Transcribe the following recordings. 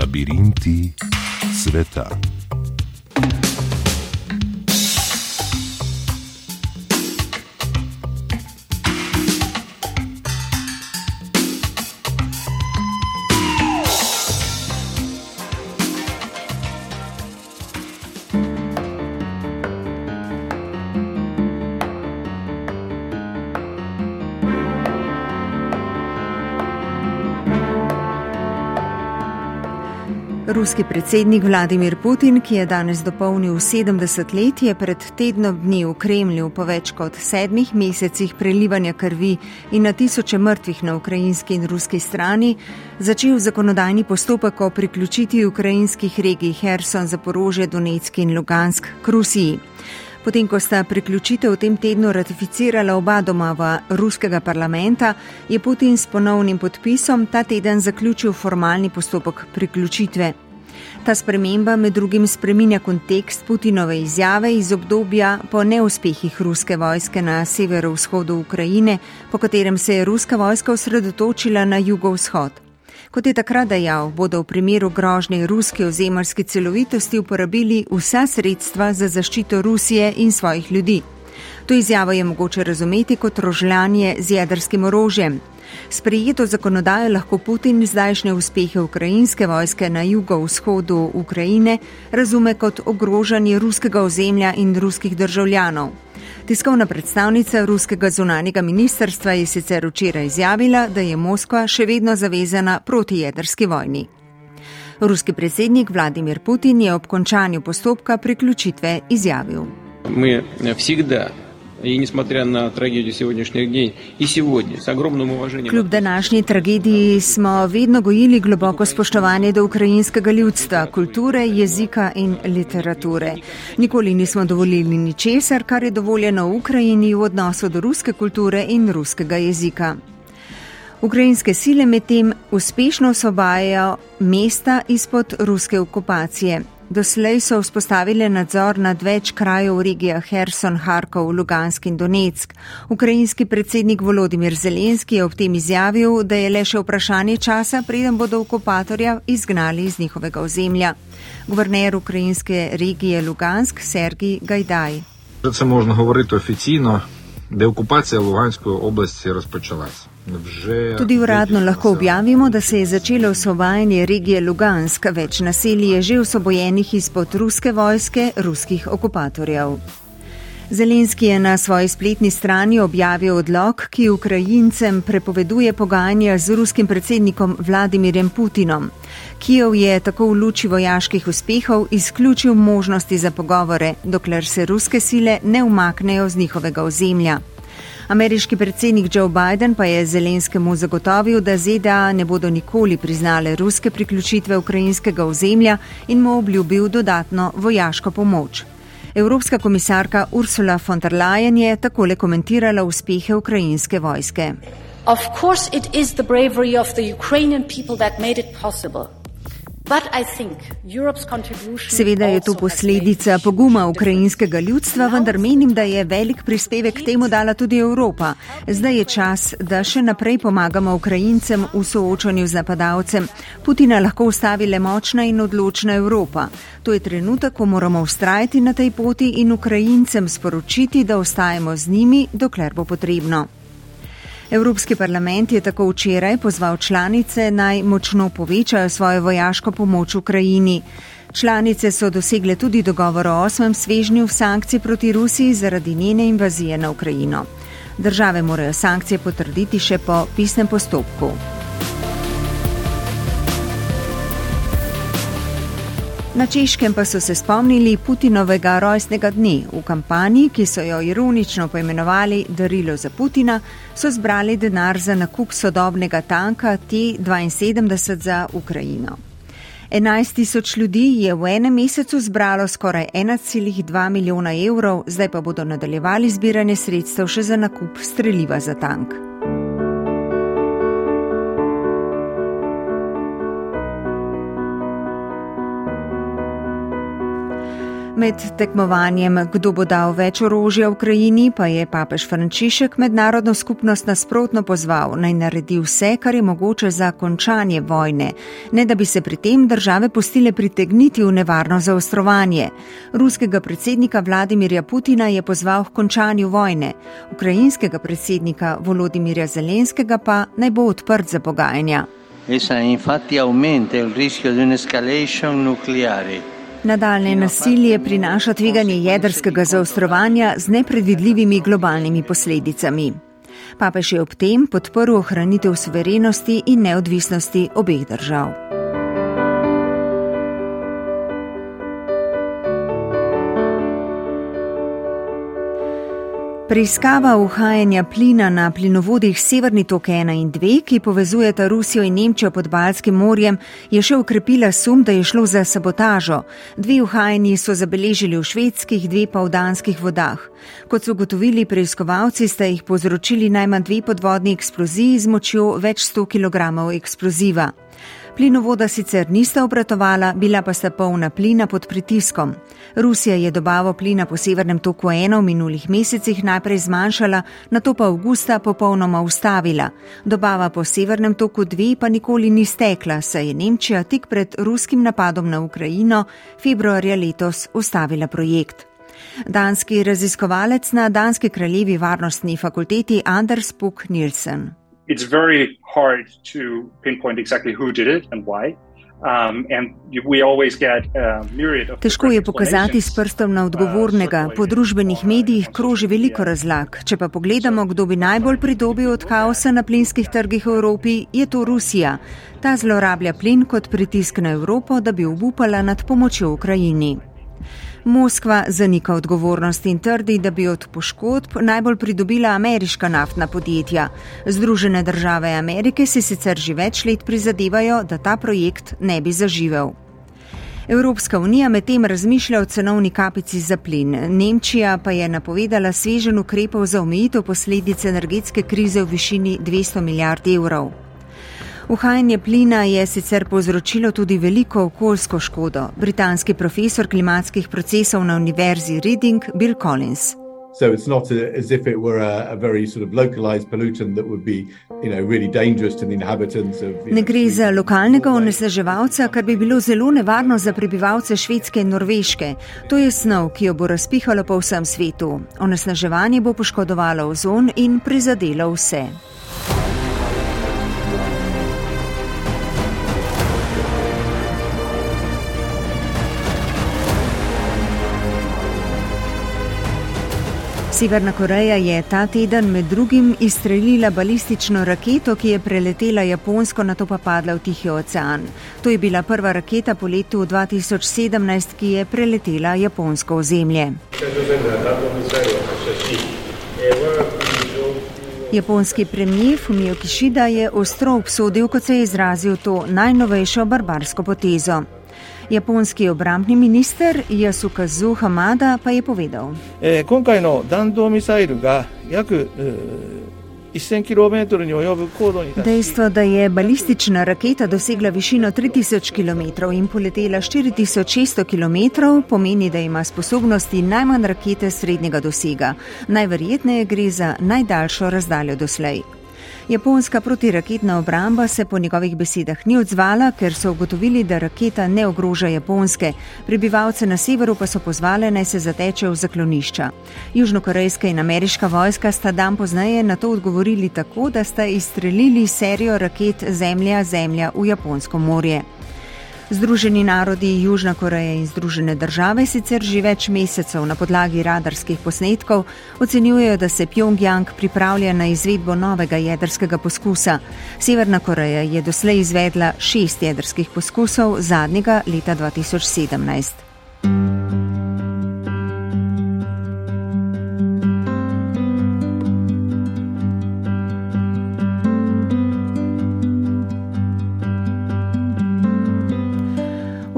Labirinti sveta. Ruski predsednik Vladimir Putin, ki je danes dopolnil 70 let, je pred tednom dni v Kremlju po več kot sedmih mesecih prelivanja krvi in na tisoče mrtvih na ukrajinski in ruski strani začel zakonodajni postopek o priključitvi ukrajinskih regij Herson, Zaporože, Donetsk in Lugansk k Rusiji. Potem, ko sta priključitev v tem tednu ratificirala oba domova ruskega parlamenta, je Putin s ponovnim podpisom ta teden zaključil formalni postopek priključitve. Ta sprememba med drugim spreminja kontekst Putinove izjave iz obdobja po neuspehih ruske vojske na severovzhodu Ukrajine, po katerem se je ruska vojska osredotočila na jugovzhod. Kot je takrat dejal, bodo v primeru grožnje ruske ozemljske celovitosti uporabili vsa sredstva za zaščito Rusije in svojih ljudi. To izjavo je mogoče razumeti kot rožljanje z jedrskim orožjem. Sprejeto zakonodajo lahko Putin zdajšnje uspehe ukrajinske vojske na jugovzhodu Ukrajine razume kot ogrožanje ruskega ozemlja in ruskih državljanov. Tiskovna predstavnica ruskega zunanjega ministrstva je sicer včeraj izjavila, da je Moskva še vedno zavezana proti jedrski vojni. Ruski predsednik Vladimir Putin je ob končanju postopka priključitve izjavil. Mi vsegda И несмотря на трагедию сегодняшних дней, и сегодня с огромным уважением... Kljub današnji tragediji smo vedno gojili globoko spoštovanje do ukrajinskega ljudstva, kulture, jezika in literature. Nikoli nismo dovolili ničesar, kar je dovoljeno v Ukrajini v odnosu do ruske kulture in ruskega jezika. Ukrajinske sile medtem uspešno osvobajajo mesta izpod ruske okupacije. Doslej so vzpostavili nadzor nad več krajev v regijah Herson, Harkov, Lugansk in Donetsk. Ukrajinski predsednik Volodimir Zelenski je ob tem izjavil, da je le še vprašanje časa, preden bodo okupatorja izgnali iz njihovega ozemlja. Guverner ukrajinske regije Lugansk, Sergij Gajdaj. Це можна говорити офіційно, де окупація Луганської області розпочалась. Tudi uradno lahko objavimo, da se je začelo osvobajanje regije Lugansk, več naselij je že osvobojenih izpod ruske vojske, ruskih okupatorjev. Zelenski je na svoji spletni strani objavil odlog, ki Ukrajincem prepoveduje pogajanja z ruskim predsednikom Vladimirjem Putinom. Kijev je tako v luči vojaških uspehov izključil možnosti za pogovore, dokler se ruske sile ne umaknejo z njihovega ozemlja. Ameriški predsednik Joe Biden pa je Zelenskemu zagotovil, da ZDA ne bodo nikoli priznale ruske priključitve ukrajinskega ozemlja in mu obljubil dodatno vojaško pomoč. Evropska komisarka Ursula von der Leyen je takole komentirala uspehe ukrajinske vojske. Of course it is the bravery of the Ukrainian people that made it possible. Seveda je to posledica poguma ukrajinskega ljudstva, vendar menim, da je velik prispevek k temu dala tudi Evropa. Zdaj je čas, da še naprej pomagamo Ukrajincem v soočanju z napadalcem. Putina lahko ustavi le močna in odločna Evropa. To je trenutek, ko moramo ustrajati na tej poti in Ukrajincem sporočiti, da ostajamo z njimi, dokler bo potrebno. Evropski parlament je tako včeraj pozval članice naj močno povečajo svojo vojaško pomoč Ukrajini. Članice so dosegle tudi dogovor o osmem svežnju sankcij proti Rusiji zaradi njene invazije na Ukrajino. Države morajo sankcije potrditi še po pisnem postopku. Na Češkem pa so se spomnili Putinovega rojstnega dne. V kampanji, ki so jo ironično poimenovali Darilo za Putina, so zbrali denar za nakup sodobnega tanka T-72 za Ukrajino. 11 tisoč ljudi je v enem mesecu zbralo skoraj 1,2 milijona evrov, zdaj pa bodo nadaljevali zbiranje sredstev še za nakup streljiva za tank. Med tekmovanjem, kdo bo dal več orožja Ukrajini, pa je papež Frančišek mednarodno skupnost nasprotno pozval naj naredi vse, kar je mogoče za končanje vojne, ne da bi se pri tem države postile pritegniti v nevarno zaostrovanje. Ruskega predsednika Vladimirja Putina je pozval k končanju vojne, ukrajinskega predsednika Volodimirja Zelenskega pa naj bo odprt za pogajanja. Essa infatti aumenta il rischio di un'escalation nucleare. Nadaljne nasilje prinaša tveganje jedrskega zaostrovanja z nepredvidljivimi globalnimi posledicami. Papež je ob tem podprl ohranitev suverenosti in neodvisnosti obeh držav. Preiskava uhajanja plina na plinovodih Severni tok 1 in 2, ki povezujeta Rusijo in Nemčijo pod Balskim morjem, je še ukrepila sum, da je šlo za sabotažo. Dve uhajanji so zabeležili v švedskih, dve pa v danskih vodah. Kot so ugotovili preiskovalci, sta jih povzročili najmanj dve podvodni eksploziji z močjo več sto kg eksploziva. Plinovoda sicer nista obratovala, bila pa sta polna plina pod pritiskom. Rusija je dobavo plina po severnem toku eno v minulih mesecih najprej zmanjšala, na to pa avgusta popolnoma ustavila. Dobava po severnem toku dve pa nikoli ni stekla, saj je Nemčija tik pred ruskim napadom na Ukrajino februarja letos ustavila projekt. Danski raziskovalec na Danski kraljevi varnostni fakulteti Anders Puk Nielsen it's very hard to pinpoint exactly who did it and why. Um, Težko je pokazati s prstom na odgovornega. Po družbenih medijih kroži veliko razlag. Če pa pogledamo, kdo bi najbolj pridobil od kaosa na plinskih trgih v Evropi, je to Rusija. Ta zlorablja plin kot pritisk na Evropo, da bi obupala nad pomočjo Ukrajini. Moskva zanika odgovornost in trdi, da bi od poškodb najbolj pridobila ameriška naftna podjetja. Združene države Amerike si sicer že več let prizadevajo, da ta projekt ne bi zaživel. Evropska unija medtem razmišlja o cenovni kapici za plin. Nemčija pa je napovedala svežen ukrepov za omejitev posledic energetske krize v višini 200 milijard evrov. Uhajanje plina je sicer povzročilo tudi veliko okoljsko škodo. Britanski profesor klimatskih procesov na univerzi Reading Bill Collins. So it's not as if it were a, a very sort of localized pollutant that would be, you know, really dangerous to the inhabitants of. Ne gre za lokalnega onesnaževalca, kar bi bilo zelo nevarno za prebivalce Švedske in Norveške. To je snov, ki jo bo razpihalo po vsem svetu. Onesnaževanje bo poškodovalo ozon in prizadelo vse. Severna Koreja je ta teden med drugim izstrelila balistično raketo, ki je preletela Japonsko, na to pa padla v Tihi ocean. To je bila prva raketa po letu 2017, ki je preletela Japonsko ozemlje. Japonski premijer Fumio Kishida je ostro obsodil, kot se je izrazil, to najnovejšo barbarsko potezo. Japonski obrambni minister Yasukazu Hamada pa je povedal. Eh, Dejstvo, da je balistična raketa dosegla višino 3000 km in poletela 4600 km, pomeni, da ima sposobnosti najmanj rakete srednjega dosega. Najverjetneje gre za najdaljšo razdaljo doslej. Japonska protiraketna obramba se po njegovih besedah ni odzvala, ker so ugotovili, da raketa ne ogroža Japonske. Prebivalce na severu pa so pozvali naj se zatečejo v zaklonišča. Južnokorejska in ameriška vojska sta dan pozneje na to odgovorili tako, da sta izstrelili serijo raket Zemlja-Zemlja v Japonsko morje. Združeni narodi Južna Koreja in Združene države sicer že več mesecev na podlagi radarskih posnetkov ocenjujejo, da se Pjongjang pripravlja na izvedbo novega jedrskega poskusa. Severna Koreja je doslej izvedla šest jedrskih poskusov, zadnjega leta 2017.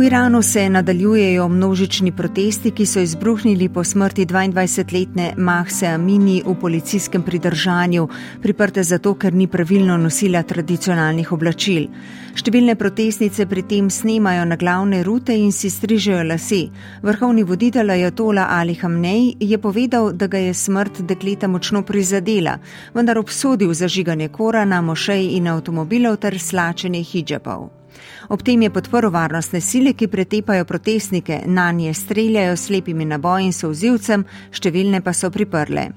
V Iranu se nadaljujejo množični protesti, ki so izbruhnili po smrti 22-letne Mahse Amini v policijskem pridržanju, priprte zato, ker ni pravilno nosila tradicionalnih oblačil. Številne protestnice pri tem snemajo na glavne rute in si strižejo lase. Vrhovni voditelj Ajatola Ali Hamnej je povedal, da ga je smrt dekleta močno prizadela, vendar obsodil zažiganje korana, mošej in avtomobilov ter slačenje hijabov. Ob tem je podporil varnostne sile, ki pretepajo protestnike, na nje streljajo slepimi naboji in sozivcem, številne pa so priprle.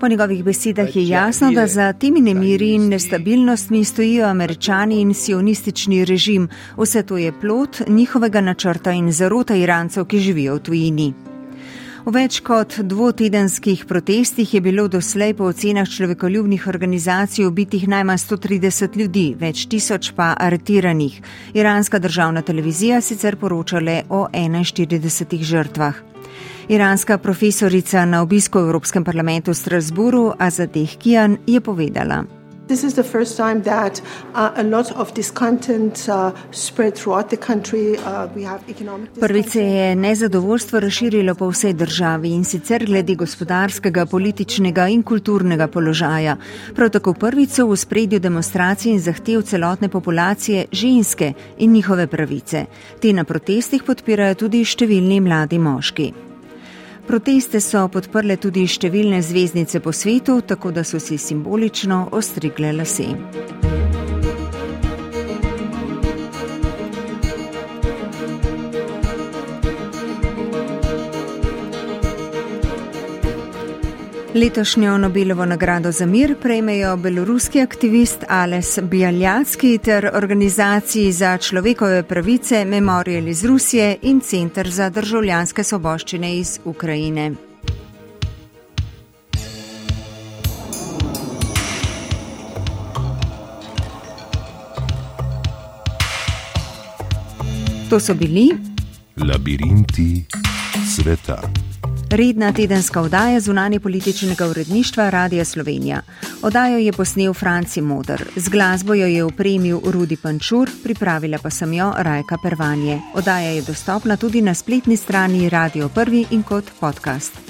Po njegovih besedah je jasno, da za temi nemiri in nestabilnostmi stojijo američani in sionistični režim. Vse to je plot njihovega načrta in zarota Irancev, ki živijo v tujini. V več kot dvotedenskih protestih je bilo doslej po ocenah človekoljubnih organizacij ubitih najmanj 130 ljudi, več tisoč pa aretiranih. Iranska državna televizija sicer poročale o 41 žrtvah. Iranska profesorica na obisku v Evropskem parlamentu v Strasburu Azadeh Kijan je povedala. This is the first time that uh, a lot of this content uh, spread throughout the country. Uh, we have economic. Prvič se je nezadovoljstvo razširilo po vsej državi in sicer glede gospodarskega, političnega in kulturnega položaja. Prav tako prvič so v spredju demonstracij in zahtev celotne populacije ženske in njihove pravice. Te na protestih podpirajo tudi številni mladi moški. Proteste so podprle tudi številne zvezdnice po svetu, tako da so si simbolično ostrigle lase. Letošnjo Nobelovo nagrado za mir prejmejo beloruski aktivist Ales Bialjacki ter organizaciji za človekove pravice Memorial iz Rusije in Centr za državljanske soboščine iz Ukrajine. To so bili Labirinti sveta. Redna tedenska oddaja zunanje političnega uredništva Radia Slovenija. Oddajo je posnel Franci Modr, z glasbo jo je upremil Rudi Pančur, pripravila pa sem jo Rajka Pervanje. Oddaja je dostopna tudi na spletni strani Radio 1 in kot podcast.